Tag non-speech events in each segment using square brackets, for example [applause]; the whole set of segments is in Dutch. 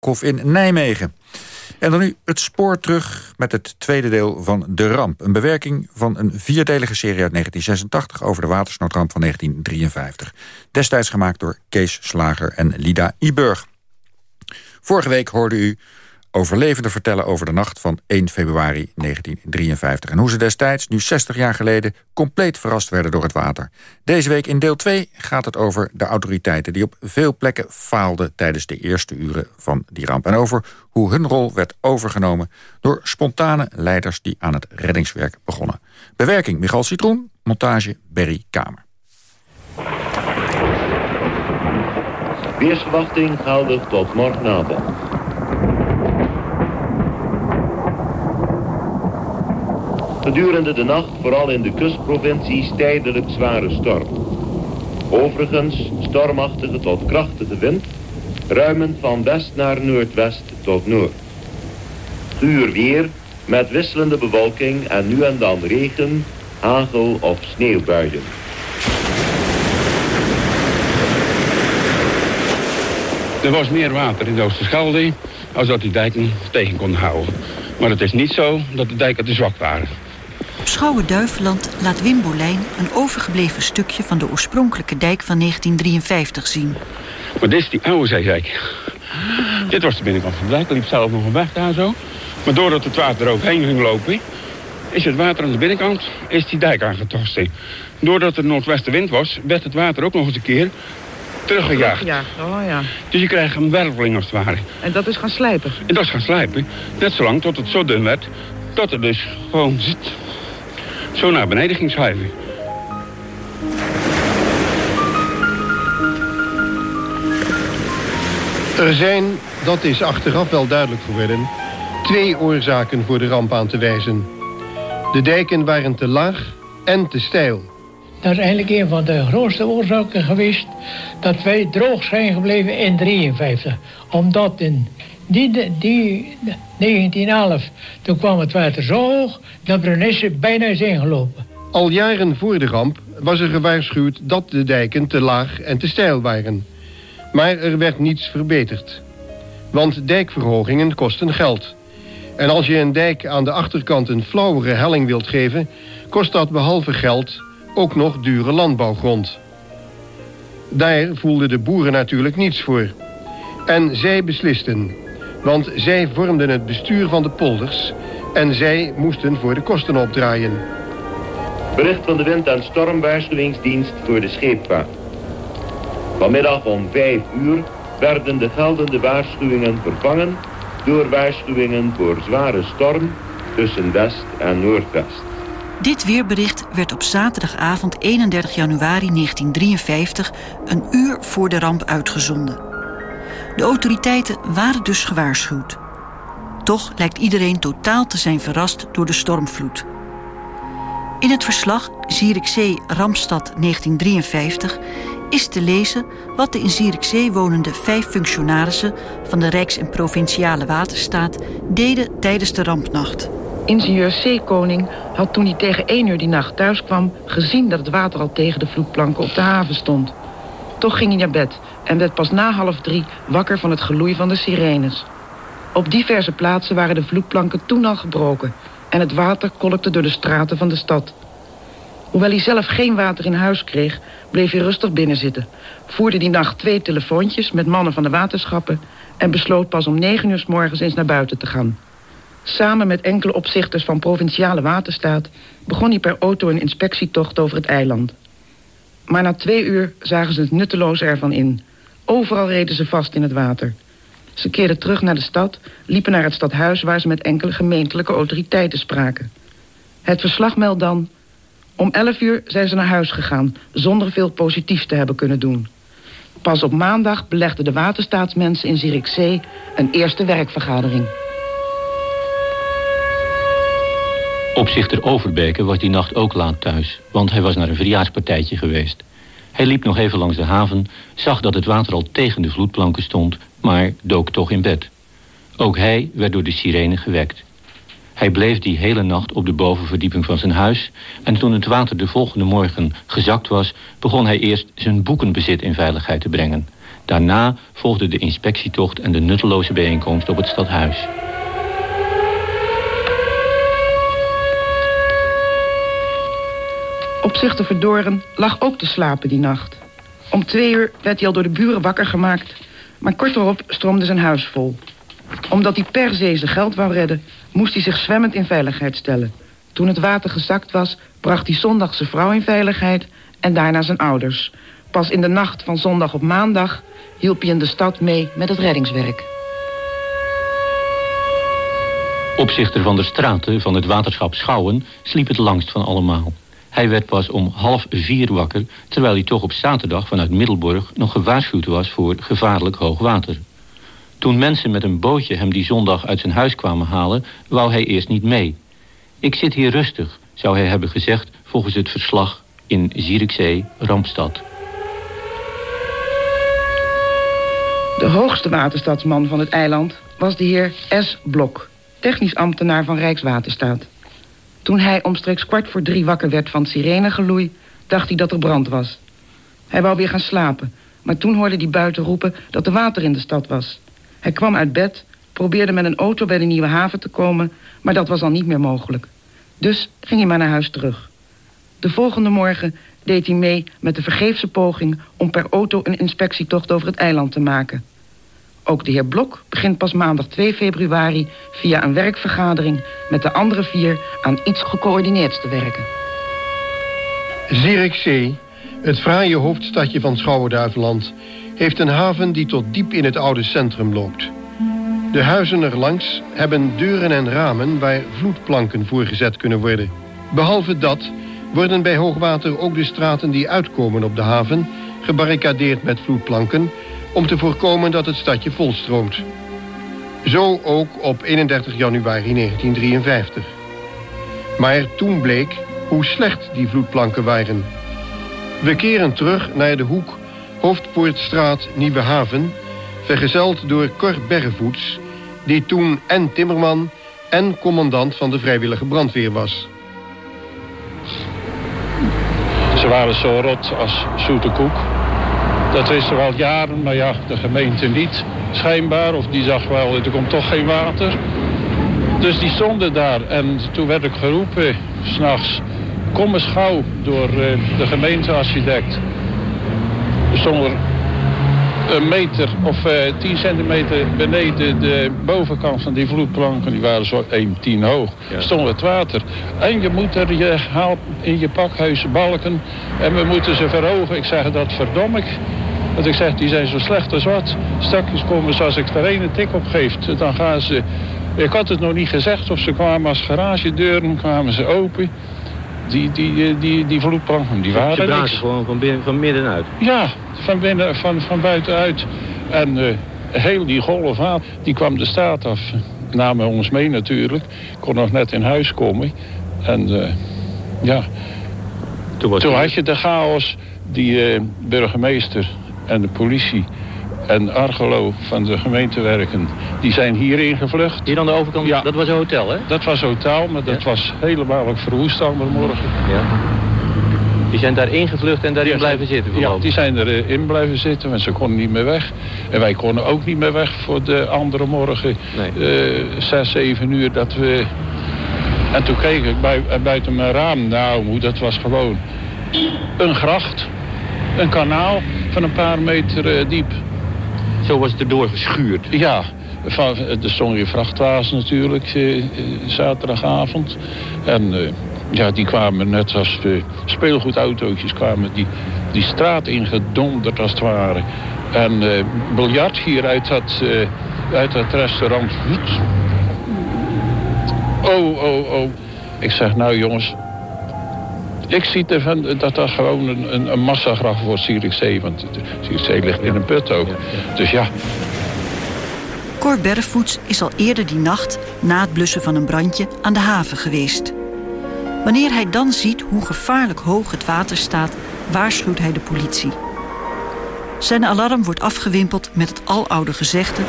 Kerkhof in Nijmegen. En dan nu het spoor terug met het tweede deel van De Ramp. Een bewerking van een vierdelige serie uit 1986... over de watersnoodramp van 1953. Destijds gemaakt door Kees Slager en Lida Iburg. Vorige week hoorde u overlevenden vertellen over de nacht van 1 februari 1953. En hoe ze destijds, nu 60 jaar geleden, compleet verrast werden door het water. Deze week in deel 2 gaat het over de autoriteiten... die op veel plekken faalden tijdens de eerste uren van die ramp. En over hoe hun rol werd overgenomen door spontane leiders... die aan het reddingswerk begonnen. Bewerking Michal Citroen, montage Berry Kamer. Weersverwachting geldig tot morgenavond. Gedurende de nacht vooral in de kustprovincies tijdelijk zware storm. Overigens stormachtige tot krachtige wind, ruimend van west naar noordwest tot noord. Guur weer met wisselende bewolking en nu en dan regen, hagel of sneeuwbuien. Er was meer water in de Oosterschelde als dat die dijken tegen konden houden. Maar het is niet zo dat de dijken te zwak waren. Op Schouwen-Duiveland laat Wim Bolijn een overgebleven stukje van de oorspronkelijke dijk van 1953 zien. Maar dit is die oude zeedijk. Dit was de binnenkant van de dijk. Er liep zelf nog een weg daar zo. Maar doordat het water eroverheen ging lopen... is het water aan de binnenkant is die dijk aangetost. Doordat er noordwestenwind was, werd het water ook nog eens een keer teruggejaagd. Ja, oh ja. Dus je krijgt een werveling als het ware. En dat is gaan slijpen? En dat is gaan slijpen. Net zolang tot het zo dun werd, dat het dus gewoon zit zo naar beneden ging schuiven. Er zijn, dat is achteraf wel duidelijk geworden, twee oorzaken voor de ramp aan te wijzen. De dijken waren te laag en te steil. Dat is eigenlijk een van de grootste oorzaken geweest dat wij droog zijn gebleven in 1953. Omdat in die, die 1911, toen kwam het water zo hoog dat Brunesse bijna is ingelopen. Al jaren voor de ramp was er gewaarschuwd dat de dijken te laag en te steil waren. Maar er werd niets verbeterd. Want dijkverhogingen kosten geld. En als je een dijk aan de achterkant een flauwere helling wilt geven... kost dat behalve geld ook nog dure landbouwgrond. Daar voelden de boeren natuurlijk niets voor. En zij beslisten want zij vormden het bestuur van de polders en zij moesten voor de kosten opdraaien. Bericht van de wind- en stormwaarschuwingsdienst voor de scheepvaart. Vanmiddag om 5 uur werden de geldende waarschuwingen vervangen door waarschuwingen voor zware storm tussen west en noordwest. Dit weerbericht werd op zaterdagavond 31 januari 1953 een uur voor de ramp uitgezonden. De autoriteiten waren dus gewaarschuwd. Toch lijkt iedereen totaal te zijn verrast door de stormvloed. In het verslag Zierikzee Rampstad 1953 is te lezen wat de in Zierikzee wonende vijf functionarissen van de Rijks- en Provinciale Waterstaat deden tijdens de rampnacht. Ingenieur C. Koning had toen hij tegen 1 uur die nacht thuis kwam gezien dat het water al tegen de vloedplanken op de haven stond. Toch ging hij naar bed en werd pas na half drie wakker van het geloei van de sirenes. Op diverse plaatsen waren de vloedplanken toen al gebroken... en het water kolkte door de straten van de stad. Hoewel hij zelf geen water in huis kreeg, bleef hij rustig binnenzitten... voerde die nacht twee telefoontjes met mannen van de waterschappen... en besloot pas om negen uur s morgens eens naar buiten te gaan. Samen met enkele opzichters van Provinciale Waterstaat... begon hij per auto een inspectietocht over het eiland. Maar na twee uur zagen ze het nutteloos ervan in. Overal reden ze vast in het water. Ze keerden terug naar de stad, liepen naar het stadhuis... waar ze met enkele gemeentelijke autoriteiten spraken. Het verslag meldt dan... Om elf uur zijn ze naar huis gegaan... zonder veel positiefs te hebben kunnen doen. Pas op maandag belegden de waterstaatsmensen in Zierikzee... een eerste werkvergadering. Opzichter Overbeke was die nacht ook laat thuis... want hij was naar een verjaarspartijtje geweest. Hij liep nog even langs de haven, zag dat het water al tegen de vloedplanken stond... maar dook toch in bed. Ook hij werd door de sirene gewekt. Hij bleef die hele nacht op de bovenverdieping van zijn huis... en toen het water de volgende morgen gezakt was... begon hij eerst zijn boekenbezit in veiligheid te brengen. Daarna volgde de inspectietocht en de nutteloze bijeenkomst op het stadhuis. Opzichter Verdoren lag ook te slapen die nacht. Om twee uur werd hij al door de buren wakker gemaakt... maar kort erop stroomde zijn huis vol. Omdat hij per se zijn geld wou redden... moest hij zich zwemmend in veiligheid stellen. Toen het water gezakt was, bracht hij zondag zijn vrouw in veiligheid... en daarna zijn ouders. Pas in de nacht van zondag op maandag... hielp hij in de stad mee met het reddingswerk. Opzichter van de straten van het waterschap Schouwen sliep het langst van allemaal. Hij werd pas om half vier wakker, terwijl hij toch op zaterdag vanuit Middelburg nog gewaarschuwd was voor gevaarlijk hoog water. Toen mensen met een bootje hem die zondag uit zijn huis kwamen halen, wou hij eerst niet mee. Ik zit hier rustig, zou hij hebben gezegd volgens het verslag in Zierikzee, Rampstad. De hoogste waterstadsman van het eiland was de heer S. Blok, technisch ambtenaar van Rijkswaterstaat. Toen hij omstreeks kwart voor drie wakker werd van sirenegeloei... dacht hij dat er brand was. Hij wou weer gaan slapen, maar toen hoorde hij buiten roepen... dat er water in de stad was. Hij kwam uit bed, probeerde met een auto bij de Nieuwe Haven te komen... maar dat was al niet meer mogelijk. Dus ging hij maar naar huis terug. De volgende morgen deed hij mee met de vergeefse poging... om per auto een inspectietocht over het eiland te maken... Ook de heer Blok begint pas maandag 2 februari via een werkvergadering met de andere vier aan iets gecoördineerds te werken. Zierikzee, het fraaie hoofdstadje van Schouwen-Duiveland, heeft een haven die tot diep in het oude centrum loopt. De huizen erlangs hebben deuren en ramen waar vloedplanken voorgezet kunnen worden. Behalve dat worden bij hoogwater ook de straten die uitkomen op de haven gebarricadeerd met vloedplanken om te voorkomen dat het stadje volstroomt. Zo ook op 31 januari 1953. Maar toen bleek hoe slecht die vloedplanken waren. We keren terug naar de hoek Hoofdpoortstraat Nieuwe Haven... vergezeld door Cor Berrevoets... die toen en timmerman en commandant van de vrijwillige brandweer was. Ze waren zo rot als zoete koek. Dat is er al jaren, maar ja, de gemeente niet schijnbaar. Of die zag wel, er komt toch geen water. Dus die stonden daar en toen werd ik geroepen, s'nachts, kom eens gauw door eh, de gemeentearchitect. Er stond er een meter of uh, eh, 10 centimeter beneden de bovenkant van die vloedplanken, die waren zo 1,10 hoog, ja. stond het water. En je moet er je haalt in je pakhuis balken en we moeten ze verhogen. Ik zeg dat verdom ik. Want ik zeg, die zijn zo slecht als wat. Stakjes komen ze, als ik er een tik op geef, dan gaan ze... Ik had het nog niet gezegd of ze kwamen als garagedeuren, kwamen ze open. Die, die, eh, die, die vloedplanken, die waren Ze niks. gewoon van, binnen, van middenuit? Ja, van, binnen, van, van buitenuit. En uh, heel die golf water, die kwam de straat af. Namen ons mee natuurlijk. Ik kon nog net in huis komen. En uh, ja, toen, toen had je de chaos. Die uh, burgemeester en de politie en Argelo van de gemeentewerken, die zijn hierin gevlucht. Hier aan de overkant, ja. dat was een hotel, hè? Dat was een hotel, maar dat was helemaal verwoest morgen. Ja. Die zijn daar ingevlucht en daarin blijven zitten? Ja, die zijn erin blijven zitten, want ze konden niet meer weg. En wij konden ook niet meer weg voor de andere morgen. Nee. Uh, zes, zeven uur dat we... En toen keek ik buiten mijn raam. Nou, dat was gewoon een gracht. Een kanaal van een paar meter uh, diep. Zo was het erdoor geschuurd? Ja, van, er stond hier vrachtwagens natuurlijk, uh, zaterdagavond. En ja, die kwamen net als de speelgoedautootjes kwamen die, die straat ingedonderd als het ware. En uh, biljart hier uit dat, uit dat restaurant. Oh, oh, oh. Ik zeg, nou jongens, ik zie ervan dat dat gewoon een, een, een massagraf wordt, Zierikzee. Want Zierikzee ligt in een put ook. Dus ja. Cor Berrevoets is al eerder die nacht, na het blussen van een brandje, aan de haven geweest. Wanneer hij dan ziet hoe gevaarlijk hoog het water staat, waarschuwt hij de politie. Zijn alarm wordt afgewimpeld met het aloude gezegde...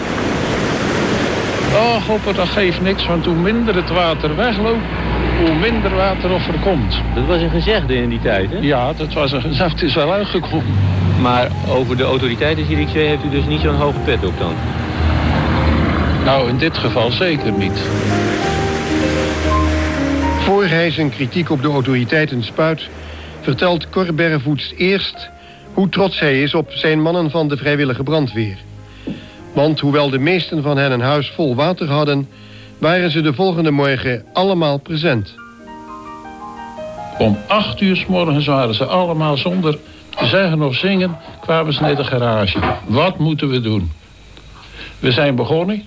Oh, hopen dat geeft niks, want hoe minder het water wegloopt, hoe minder water of er komt. Dat was een gezegde in die tijd, hè? Ja, dat was een gezegde. Het is wel uitgekomen. Maar over de autoriteiten Zierikzee heeft u dus niet zo'n hoge pet op dan? Nou, in dit geval zeker niet. Voor hij zijn kritiek op de autoriteiten spuit... vertelt Cor Berrevoets eerst hoe trots hij is op zijn mannen van de vrijwillige brandweer. Want hoewel de meesten van hen een huis vol water hadden... waren ze de volgende morgen allemaal present. Om acht uur s morgens waren ze allemaal zonder te zeggen of zingen... kwamen ze naar de garage. Wat moeten we doen? We zijn begonnen.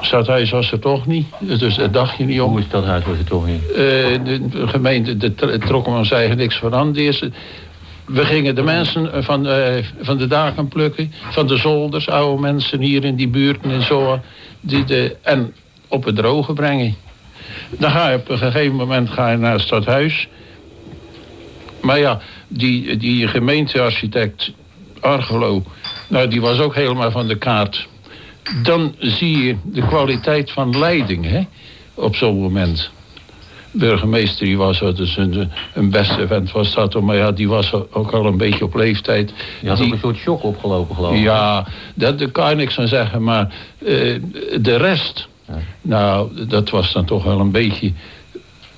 Stadhuis was er toch niet, dus daar dacht je niet om. Hoe is dat huis was er toch niet? Eh, de gemeente de, tr- trokken ons eigenlijk niks van aan. De eerste- We gingen de mensen van, eh, van de daken plukken, van de zolders, oude mensen hier in die buurten en zo. Die en op het droge brengen. Dan ga je op een gegeven moment ga je naar het stadhuis. Maar ja, die, die gemeentearchitect Argelo, nou die was ook helemaal van de kaart. Dan zie je de kwaliteit van leiding hè, op zo'n moment burgemeester die was er, dus een, een beste vent was dat. Maar ja, die was ook al een beetje op leeftijd. Je had Die- ook een soort shock opgelopen, geloof ik. ja, dat, daar kan je niks van zeggen. Maar eh, de rest, nou, dat was dan toch wel een beetje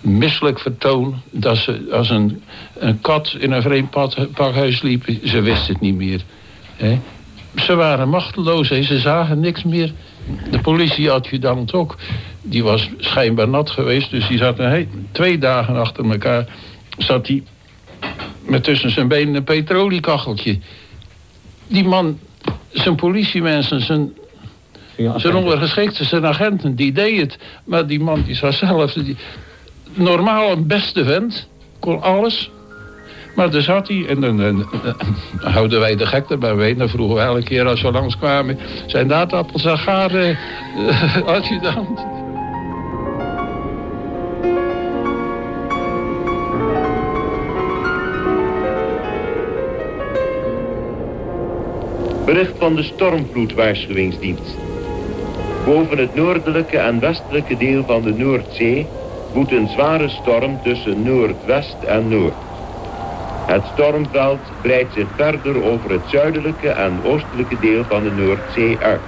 misselijk vertoon. Dat ze als een, een kat in een vreemd pad- pakhuis liepen, ze wisten het niet meer. Hè. Ze waren machteloos, hè. ze zagen niks meer. De politieadjudant ook. Die was schijnbaar nat geweest, dus die zat een twee dagen achter elkaar. Zat hij met tussen zijn benen een petroliekacheltje. Die man, zijn politiemensen, zijn, zijn ondergeschikten, zijn agenten, die deed het. Maar die man die zat zelf... Die, normaal een beste vent, kon alles. Maar daar zat hij en dan, houden wij de gek erbij weten. Dan vroegen we elke keer als we langskwamen... zijn de aardappels aan gaar, [laughs] adjudant? Bericht van de stormvloedwaarschuwingsdienst. Boven het noordelijke en westelijke deel van de Noordzee woedt een zware storm tussen noordwest en noord. Het stormveld breidt zich verder over het zuidelijke en oostelijke deel van de Noordzee uit.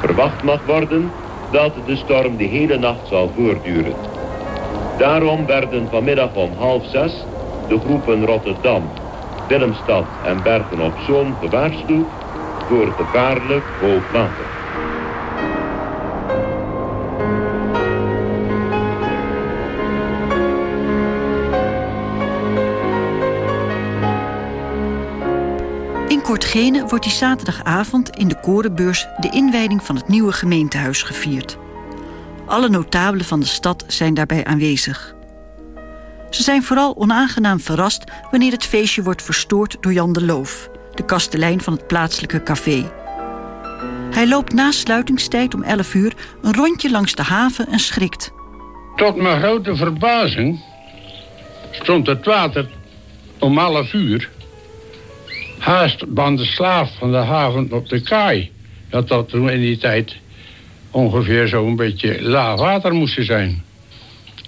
Verwacht mag worden dat de storm de hele nacht zal voortduren. Daarom werden vanmiddag om half zes de groepen Rotterdam, Willemstad en Bergen op Zoom gewaarschuwd voor gevaarlijk hoog water. In Kortgene wordt die zaterdagavond in de Korenbeurs de inwijding van het nieuwe gemeentehuis gevierd. Alle notabelen van de stad zijn daarbij aanwezig. Ze zijn vooral onaangenaam verrast wanneer het feestje wordt verstoord door Jan de Loof, de kastelein van het plaatselijke café. Hij loopt na sluitingstijd om 11 uur een rondje langs de haven en schrikt. Tot mijn grote verbazing stond het water om half uur haast van de slaaf van de haven op de kaai. Dat dat toen in die tijd ongeveer zo'n beetje laag water moest zijn.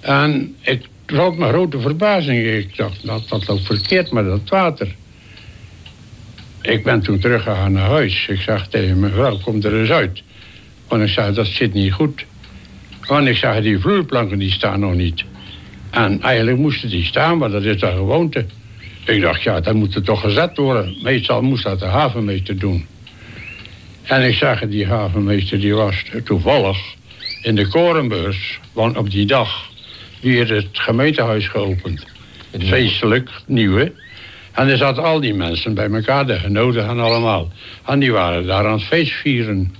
En ik tot mijn grote verbazing, ik dacht dat dat loopt verkeerd met dat water. Ik ben toen teruggegaan naar huis. Ik zag tegen mijn vrouw, kom er eens uit. Want ik zei, dat zit niet goed. Want ik zag die vloerplanken die staan nog niet. En eigenlijk moesten die staan, maar dat is een gewoonte. Ik dacht, ja, dat moet er toch gezet worden. Meestal moest dat de havenmeester doen. En ik zag die havenmeester, die was toevallig in de Korenbeurs. Want op die dag weer het gemeentehuis geopend. Feestelijk, nieuwe. En er zaten al die mensen bij elkaar, de genodigden allemaal. En die waren daar aan het feest vieren.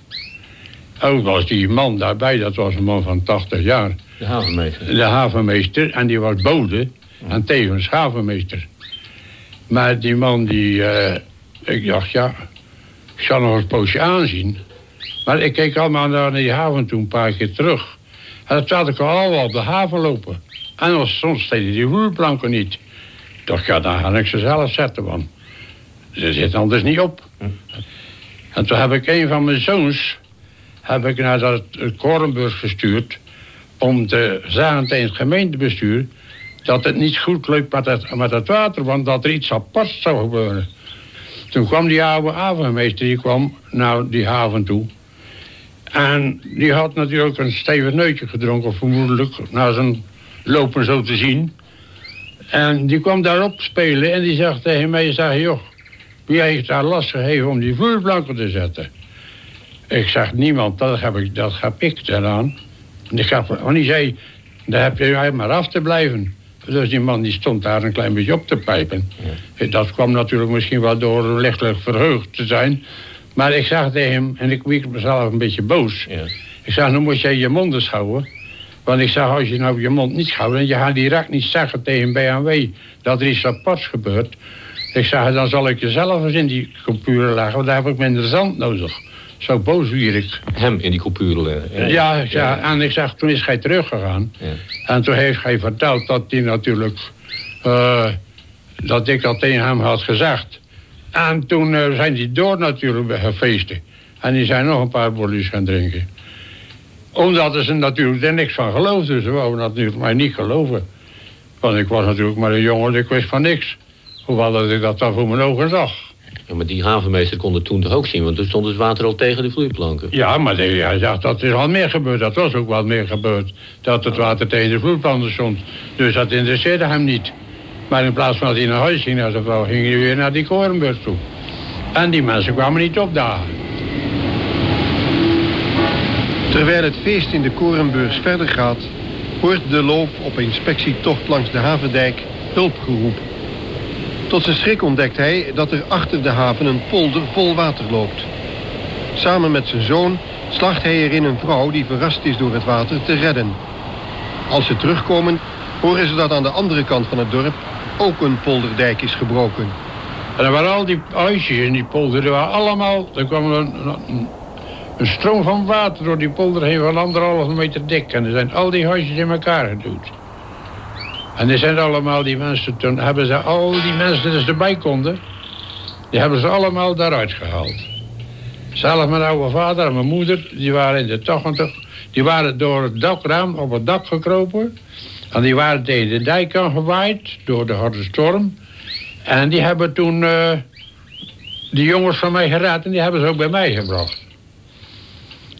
Ook was die man daarbij, dat was een man van 80 jaar. De havenmeester. De havenmeester, en die was bode en tevens havenmeester. Maar die man die, eh, ik dacht ja, ik zal nog een poosje aanzien. Maar ik keek allemaal naar die haven toen een paar keer terug. En dan zat ik al op de haven lopen. En dan soms steden die vloerplanken niet. Dacht, ja, dan ga ik ze zelf zetten, want ze zitten anders niet op. En toen heb ik een van mijn zoons heb ik naar dat eh, Korenburg gestuurd om te zeggen tegen het gemeentebestuur dat het niet goed loopt met het, met het water, want dat er iets apart zou gebeuren. Toen kwam die oude havenmeester, die kwam naar die haven toe. En die had natuurlijk een stevig neutje gedronken, vermoedelijk, na zijn lopen zo te zien. En die kwam daarop spelen en die zegt tegen mij, zei, joh, wie heeft daar last gegeven om die vloerblanken te zetten? Ik zeg, niemand, dat heb ik, dat heb ik gedaan. En ik heb, want die zei, daar heb je maar af te blijven. Dus die man die stond daar een klein beetje op te pijpen. Dat kwam natuurlijk misschien wel door lichtelijk verheugd te zijn. Maar ik zag tegen hem, en ik wiek mezelf een beetje boos. Ja. Ik zeg, nu moet jij je mond eens houden. Want ik zeg, als je nou je mond niet houdt... en je gaat direct niet zeggen tegen BMW dat er iets aparts gebeurt... ik zeg, dan zal ik jezelf eens in die computer leggen... want daar heb ik minder zand nodig. Zo boos wier ik. Hem in die computer leggen? Ja, ja, ja, en ik zeg, toen is hij teruggegaan. Ja. En toen heeft hij verteld dat hij natuurlijk... Uh, dat ik dat tegen hem had gezegd. En toen uh, zijn die door natuurlijk gefeesten. En die zijn nog een paar bolletjes gaan drinken. Omdat ze natuurlijk er niks van geloofden. Ze wouden natuurlijk mij niet geloven. Want ik was natuurlijk maar een jongen, ik wist van niks. Hoewel dat ik dat dan voor mijn ogen zag. Ja, maar die havenmeester kon het toen toch ook zien? Want toen stond het water al tegen de vloeiplanken. Ja, maar hij zegt dat is al meer gebeurd. Dat was ook wat meer gebeurd. Dat het water tegen de vloeiplanken stond. Dus dat interesseerde hem niet. Maar in plaats van dat hij naar huis ging naar zijn vrouw... ging hij weer naar die korenbeurs toe. En die mensen kwamen niet opdagen. Terwijl het feest in de korenbeurs verder gaat... wordt de loop op inspectietocht langs de havendijk hulp geroepen. Tot zijn schrik ontdekt hij dat er achter de haven een polder vol water loopt. Samen met zijn zoon slacht hij erin een vrouw die verrast is door het water te redden. Als ze terugkomen horen ze dat aan de andere kant van het dorp ook een polderdijk is gebroken. En er waren al die huisjes in die polder, er waren allemaal, er kwam een, een, stroom van water door die polder heen van anderhalve meter dik. En er zijn al die huisjes in elkaar geduwd. En er zijn allemaal die mensen, toen hebben ze al die mensen die erbij konden, die hebben ze allemaal daaruit gehaald. Zelf mijn oude vader en mijn moeder, die waren in de 80, die waren door het dakraam op het dak gekropen. En die waren tegen de dijk gewaaid door de harde storm. En die hebben toen uh, die jongens van mij gered en die hebben ze ook bij mij gebracht.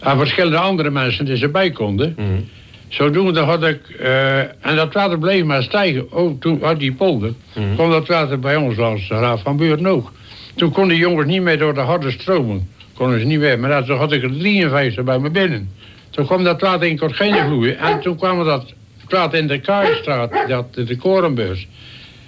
En verschillende andere mensen die erbij konden. Mm. Zodoende had ik, uh, en dat water bleef maar stijgen. Ook toen uit die polder mm. kwam dat water bij ons langs de Raad van Buurt ook. Toen konden die jongens niet meer door de harde stromen. Konden ze niet meer. Maar toen had ik er 53 bij me binnen. Toen kwam dat water in Kortgene vloeien. En toen kwam dat water in de Kaarstraat, dat, de Korenbeurs.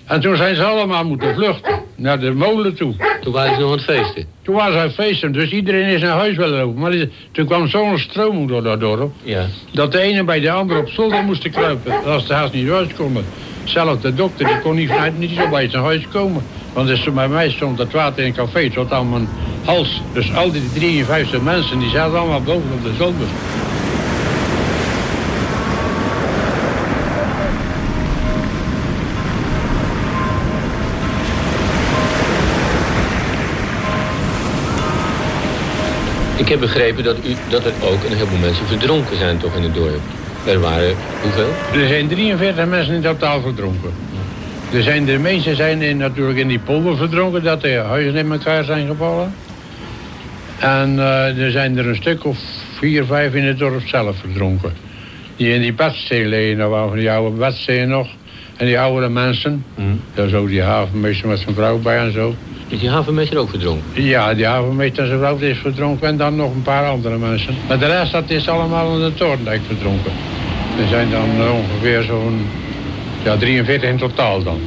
En toen zijn ze allemaal moeten vluchten naar de molen toe. Toen waren ze nog aan het feesten? Toen waren ze aan het feesten, dus iedereen is naar huis willen lopen. Maar toen kwam zo'n stroming door dat dorp... Ja. dat de ene bij de andere op zolder moest kruipen... als de haast niet thuis konden. Zelfs de dokter die kon niet, niet zo bij zijn huis komen. Want als bij mij stond dat water in een café tot aan mijn hals. Dus al die 53 mensen die zaten allemaal boven op de zolder. Ik heb begrepen dat, u, dat er ook een heleboel mensen verdronken zijn toch in het dorp. Er waren hoeveel? Er zijn 43 mensen in totaal verdronken. Er zijn, de meeste zijn in, natuurlijk in die polder verdronken, dat de huizen in elkaar zijn gevallen. En uh, er zijn er een stuk of vier, vijf in het dorp zelf verdronken. Die in die badsteen liggen, nou waren van die oude badsteen nog. En die oudere mensen, mm. daar is ook die havenmeester met zijn vrouw bij en zo. Is die havenmeester ook verdronken? Ja, die havenmeester en zijn vrouw is verdronken en dan nog een paar andere mensen. Maar de rest dat is allemaal in de Torendijk verdronken. Er zijn dan ongeveer zo'n ja, 43 in totaal dan.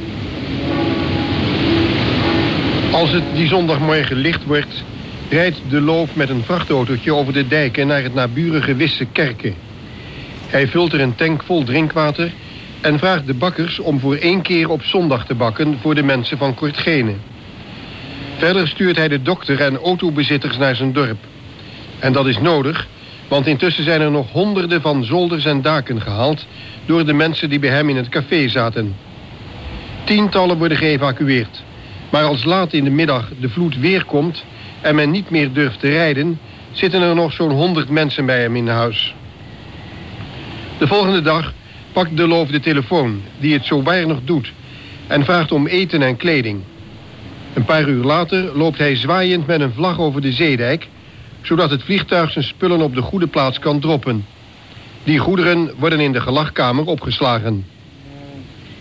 Als het die zondagmorgen licht wordt, rijdt de loof met een vrachtautootje over de dijken naar het naburige Wisse Kerken. Hij vult er een tank vol drinkwater en vraagt de bakkers om voor één keer op zondag te bakken voor de mensen van Kortgene. Verder stuurt hij de dokter en autobezitters naar zijn dorp. En dat is nodig, want intussen zijn er nog honderden van zolders en daken gehaald... door de mensen die bij hem in het café zaten. Tientallen worden geëvacueerd. Maar als laat in de middag de vloed weer komt en men niet meer durft te rijden... zitten er nog zo'n honderd mensen bij hem in huis. De volgende dag pakt de loof de telefoon, die het zo weinig doet, en vraagt om eten en kleding. Een paar uur later loopt hij zwaaiend met een vlag over de zeedijk, zodat het vliegtuig zijn spullen op de goede plaats kan droppen. Die goederen worden in de gelagkamer opgeslagen.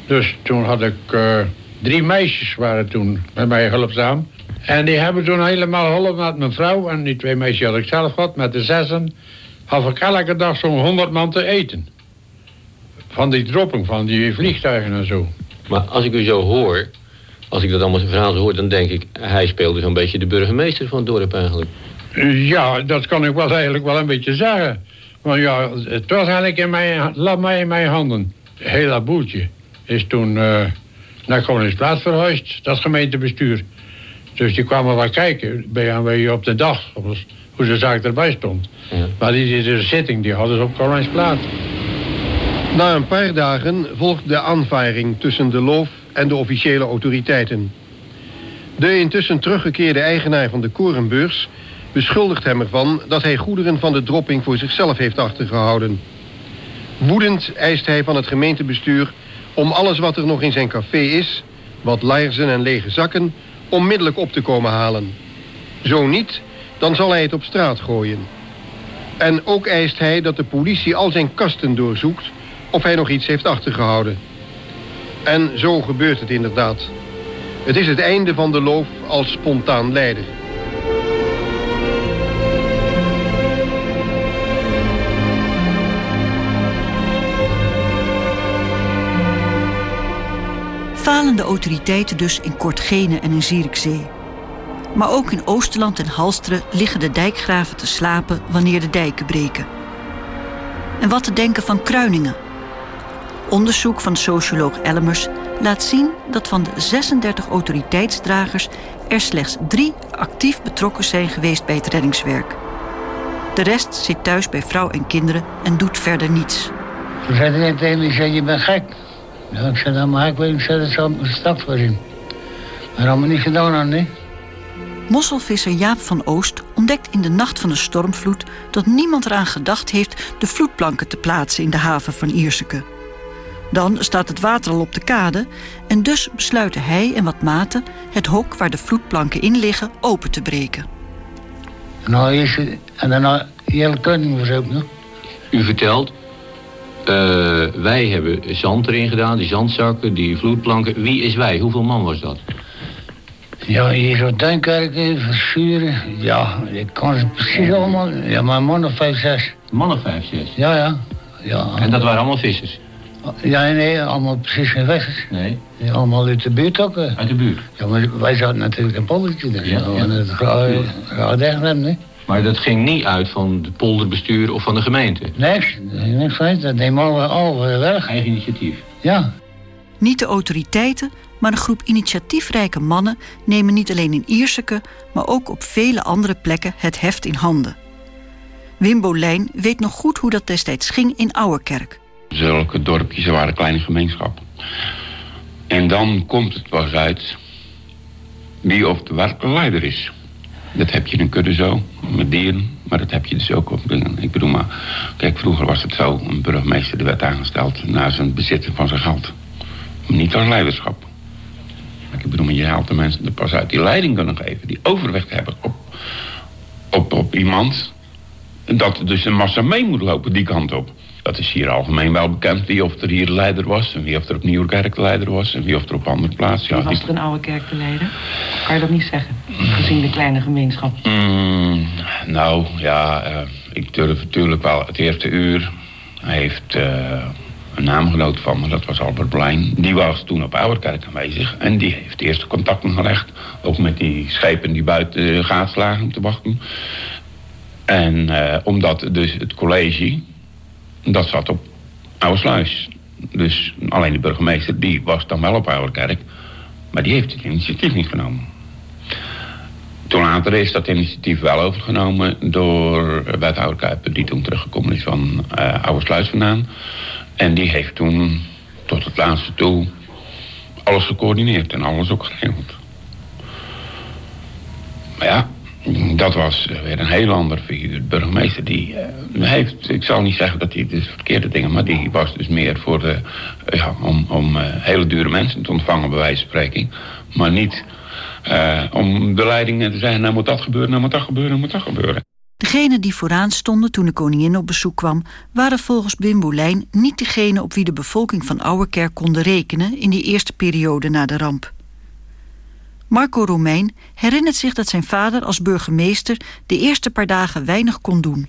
Dus toen had ik uh, drie meisjes waren toen met mij hulpzaam. En die hebben toen helemaal geholpen met mijn vrouw. En die twee meisjes had ik zelf gehad. Met de zessen had ik elke dag zo'n honderd man te eten. Van die dropping, van die vliegtuigen en zo. Maar als ik u zo hoor, als ik dat allemaal zijn verhaal hoor... dan denk ik, hij speelde zo'n beetje de burgemeester van het dorp eigenlijk. Ja, dat kan ik wel eigenlijk wel een beetje zeggen. Want ja, het was eigenlijk in mijn, laat mij in mijn handen. Het hele boeltje is toen uh, naar Koningsplaats verhuisd, dat gemeentebestuur. Dus die kwamen wel kijken bij op de dag, hoe de zaak erbij stond. Ja. Maar die, de zitting die hadden ze op Koningsplaats. Na een paar dagen volgt de aanvaring tussen de loof en de officiële autoriteiten. De intussen teruggekeerde eigenaar van de korenbeurs beschuldigt hem ervan dat hij goederen van de dropping voor zichzelf heeft achtergehouden. Woedend eist hij van het gemeentebestuur om alles wat er nog in zijn café is, wat laarzen en lege zakken, onmiddellijk op te komen halen. Zo niet, dan zal hij het op straat gooien. En ook eist hij dat de politie al zijn kasten doorzoekt of hij nog iets heeft achtergehouden. En zo gebeurt het inderdaad. Het is het einde van de loof als spontaan leider. Falende autoriteiten dus in Kortgene en in Zierikzee. Maar ook in Oosterland en Halsteren liggen de dijkgraven te slapen wanneer de dijken breken. En wat te denken van Kruiningen, Onderzoek van socioloog Elmers laat zien dat van de 36 autoriteitsdragers er slechts drie actief betrokken zijn geweest bij het reddingswerk. De rest zit thuis bij vrouw en kinderen en doet verder niets. Toen zei hij tegen me, zei, je bent gek. Ja, ik zei, dan maar ik weet, ik zei, dat stap voor in. Maar allemaal niet gedaan aan, nee. Mosselvisser Jaap van Oost ontdekt in de nacht van de stormvloed... dat niemand eraan gedacht heeft de vloedplanken te plaatsen in de haven van Ierseke. Dan staat het water al op de kade en dus besluiten hij en wat maten het hok waar de vloedplanken in liggen open te breken. Nou, is het, en dan heel koning was ook nog. U vertelt, uh, wij hebben zand erin gedaan, die zandzakken, die vloedplanken. Wie is wij? Hoeveel man was dat? Ja, hier zo Duinkerken, Verschuren. Ja, ik kan het precies allemaal. Ja, maar man of vijf, zes. Man of vijf, zes? Ja, ja. ja. En dat waren allemaal vissers? Ja, nee, allemaal precies geen weg. Nee. allemaal uit de buurt ook. Uit de buurt? Ja, maar wij zaten natuurlijk in Poldertje. Dus ja, ja. het gaat echt nee. Maar dat ging niet uit van het polderbestuur of van de gemeente? Niks, niks van. Dat nemen al, al weg. Eigen initiatief? Ja. Niet de autoriteiten, maar een groep initiatiefrijke mannen... nemen niet alleen in Ierseke, maar ook op vele andere plekken het heft in handen. Wim Bolijn weet nog goed hoe dat destijds ging in Ouwerkerk zulke dorpjes waren kleine gemeenschappen. En dan komt het pas uit wie of de werkelijke leider is. Dat heb je in een kudde zo, met dieren, maar dat heb je dus ook op. Ik bedoel maar, kijk, vroeger was het zo: een burgemeester werd aangesteld na zijn bezitten van zijn geld. Niet als leiderschap. Ik bedoel, maar je haalt de mensen er pas uit die leiding kunnen geven, die overwicht hebben op, op, op iemand. Dat dus een massa mee moet lopen die kant op. Dat is hier algemeen wel bekend wie of er hier de leider was... en wie of er op Nieuwkerk de leider was... en wie of er op andere plaatsen... Ja, was er een oude kerk de leider? Kan je dat niet zeggen, gezien de kleine gemeenschap? Mm, nou, ja, uh, ik durf natuurlijk wel het eerste uur... Hij heeft uh, een naamgenoot van me, dat was Albert Blijn. Die was toen op Ouderkerk aanwezig. En die heeft de eerste contacten gelegd. Ook met die schepen die buiten de gaats lagen te wachten. En uh, omdat dus het college dat zat op Oude Dus alleen de burgemeester, die was dan wel op Ouderkerk. Maar die heeft het initiatief niet genomen. Toen later is dat initiatief wel overgenomen door wethouder Kuiper... die toen teruggekomen is van uh, Oude Sluis vandaan. En die heeft toen tot het laatste toe alles gecoördineerd en alles ook geregeld. Maar ja, dat was weer een heel ander figuur. De burgemeester die heeft, ik zal niet zeggen dat hij de verkeerde dingen, maar die was dus meer voor de, ja, om, om hele dure mensen te ontvangen, bij wijze van spreken. Maar niet om de leiding te zeggen, nou moet dat gebeuren, nou moet dat gebeuren, nou moet dat gebeuren. Degenen die vooraan stonden toen de koningin op bezoek kwam... waren volgens Wim Boelijn niet degene op wie de bevolking van Ouwerkerk konden rekenen... in die eerste periode na de ramp. Marco Romein herinnert zich dat zijn vader als burgemeester... de eerste paar dagen weinig kon doen.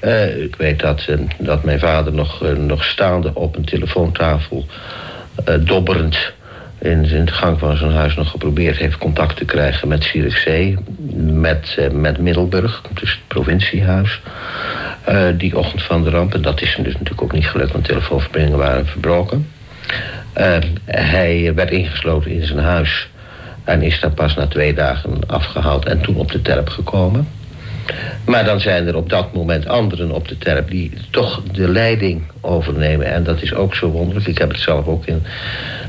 Uh, ik weet dat, uh, dat mijn vader nog, uh, nog staande op een telefoontafel... dobberend in, in de gang van zijn huis nog geprobeerd heeft contact te krijgen met Zierikzee, met, met Middelburg, dus het provinciehuis. Die ochtend van de ramp. En dat is hem dus natuurlijk ook niet gelukt, want telefoonverbindingen waren verbroken. Hij werd ingesloten in zijn huis en is daar pas na twee dagen afgehaald en toen op de terp gekomen. Maar dan zijn er op dat moment anderen op de terp die toch de leiding overnemen. En dat is ook zo wonderlijk. Ik heb het zelf ook in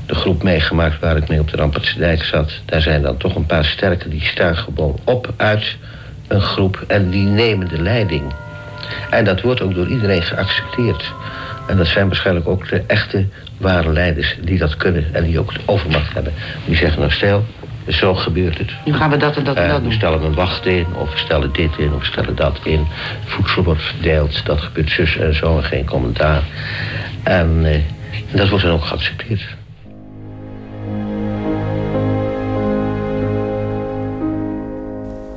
de groep meegemaakt waar ik mee op de Rampertse zat. Daar zijn dan toch een paar sterken die staan gewoon op uit een groep en die nemen de leiding. En dat wordt ook door iedereen geaccepteerd. En dat zijn waarschijnlijk ook de echte ware leiders die dat kunnen en die ook de overmacht hebben. Die zeggen nou stel, zo gebeurt het. Nu gaan we dat en dat en dat doen. We stellen een wacht in, of we stellen dit in, of we stellen dat in. Voedsel wordt verdeeld, dat gebeurt zus en zo en geen commentaar. En, eh, en dat wordt dan ook geaccepteerd.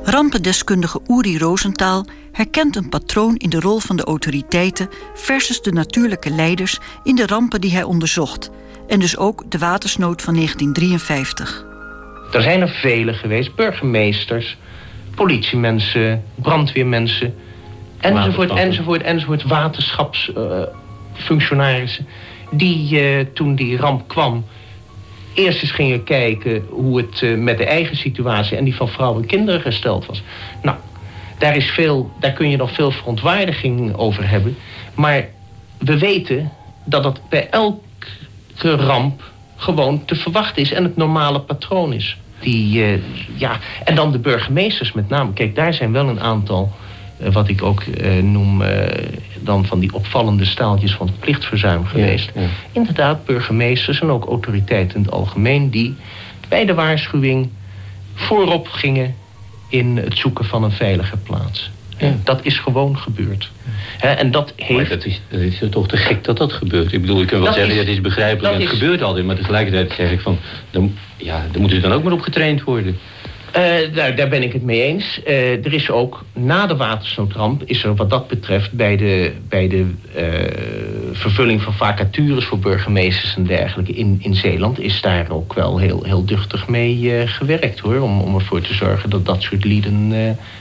Rampendeskundige Uri Rosenthal herkent een patroon in de rol van de autoriteiten versus de natuurlijke leiders in de rampen die hij onderzocht en dus ook de watersnood van 1953. Er zijn er vele geweest, burgemeesters, politiemensen, brandweermensen, enzovoort, enzovoort, enzovoort, waterschapsfunctionarissen, uh, die uh, toen die ramp kwam eerst eens gingen kijken hoe het uh, met de eigen situatie en die van vrouwen en kinderen gesteld was. Nou, daar, is veel, daar kun je nog veel verontwaardiging over hebben. Maar we weten dat dat bij elke ramp gewoon te verwachten is en het normale patroon is. Die, uh, ja, en dan de burgemeesters met name. Kijk, daar zijn wel een aantal, uh, wat ik ook uh, noem, dan van die opvallende staaltjes van plichtverzuim geweest. Ja, ja. Inderdaad, burgemeesters en ook autoriteiten in het algemeen die bij de waarschuwing voorop gingen in het zoeken van een veilige plaats. Ja. Dat is gewoon gebeurd. He, en dat heeft... Maar dat is, dat is toch te gek dat dat gebeurt. Ik bedoel, ik kan wel dat zeggen, is, het is begrijpelijk en het is... gebeurt altijd. Maar tegelijkertijd zeg ik van, dan, ja, daar moeten ze dan ook maar op getraind worden. Uh, nou, daar ben ik het mee eens. Uh, er is ook na de watersnoodramp, is er wat dat betreft bij de, bij de uh, vervulling van vacatures voor burgemeesters en dergelijke in, in Zeeland, is daar ook wel heel, heel duchtig mee gewerkt hoor. Om, om ervoor te zorgen dat dat soort lieden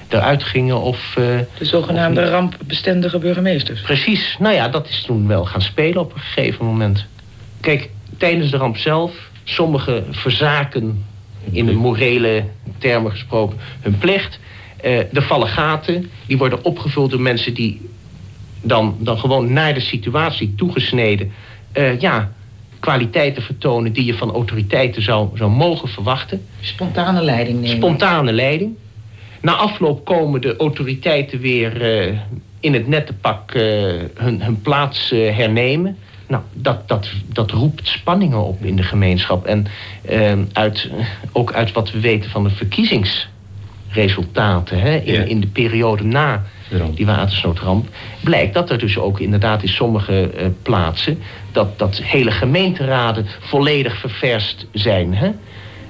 eruit gingen of. de zogenaamde of rampbestendige burgemeesters. Precies, nou ja, dat is toen wel gaan spelen op een gegeven moment. Kijk, tijdens de ramp zelf, sommige verzaken in de morele termen gesproken, hun plicht. Uh, er vallen gaten, die worden opgevuld door mensen die dan, dan gewoon naar de situatie toegesneden... Uh, ja, kwaliteiten vertonen die je van autoriteiten zou, zou mogen verwachten. Spontane leiding nemen. Spontane leiding. Na afloop komen de autoriteiten weer uh, in het nette pak hun, hun plaats hernemen... Nou, dat, dat, dat roept spanningen op in de gemeenschap. En uh, uit, ook uit wat we weten van de verkiezingsresultaten... Hè, in, ja. in de periode na die watersnoodramp... blijkt dat er dus ook inderdaad in sommige uh, plaatsen... Dat, dat hele gemeenteraden volledig ververst zijn. Hè?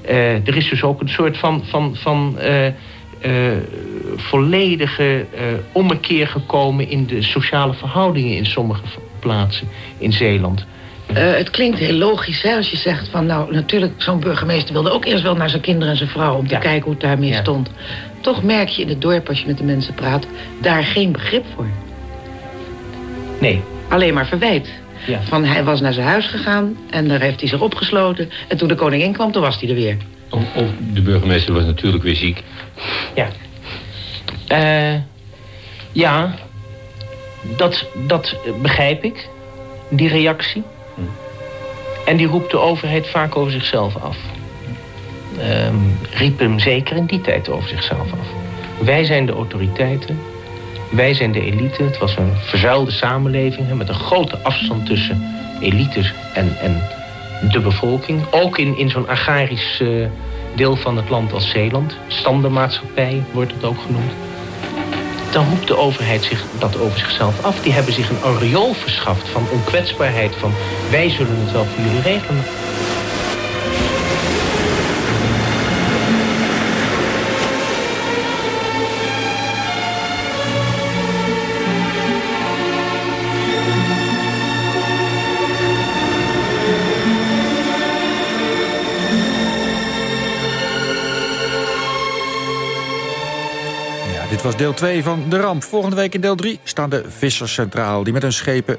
Uh, er is dus ook een soort van... van, van uh, volledige ommekeer gekomen in de sociale verhoudingen in sommige plaatsen in Zeeland. Uh, het klinkt heel logisch hè, als je zegt van nou natuurlijk zo'n burgemeester wilde ook eerst wel naar zijn kinderen en zijn vrouw om te ja. kijken hoe het daarmee ja. stond. Toch merk je in het dorp als je met de mensen praat daar geen begrip voor. Nee. Alleen maar verwijt. Ja. Van hij was naar zijn huis gegaan en daar heeft hij zich opgesloten. En toen de koningin kwam, toen was hij er weer. Of, of de burgemeester was natuurlijk weer ziek. Ja. Uh, ja, dat, dat begrijp ik, die reactie. En die roept de overheid vaak over zichzelf af. Um, riep hem zeker in die tijd over zichzelf af. Wij zijn de autoriteiten. Wij zijn de elite. Het was een verzuilde samenleving met een grote afstand tussen elites en, en de bevolking. Ook in, in zo'n agrarisch uh, deel van het land als Zeeland. Standenmaatschappij wordt het ook genoemd. Dan roept de overheid zich dat over zichzelf af. Die hebben zich een aureool verschaft van onkwetsbaarheid. Van wij zullen het wel voor jullie regelen. Was deel 2 van De Ramp. Volgende week in deel 3 staan de vissers centraal... die met hun schepen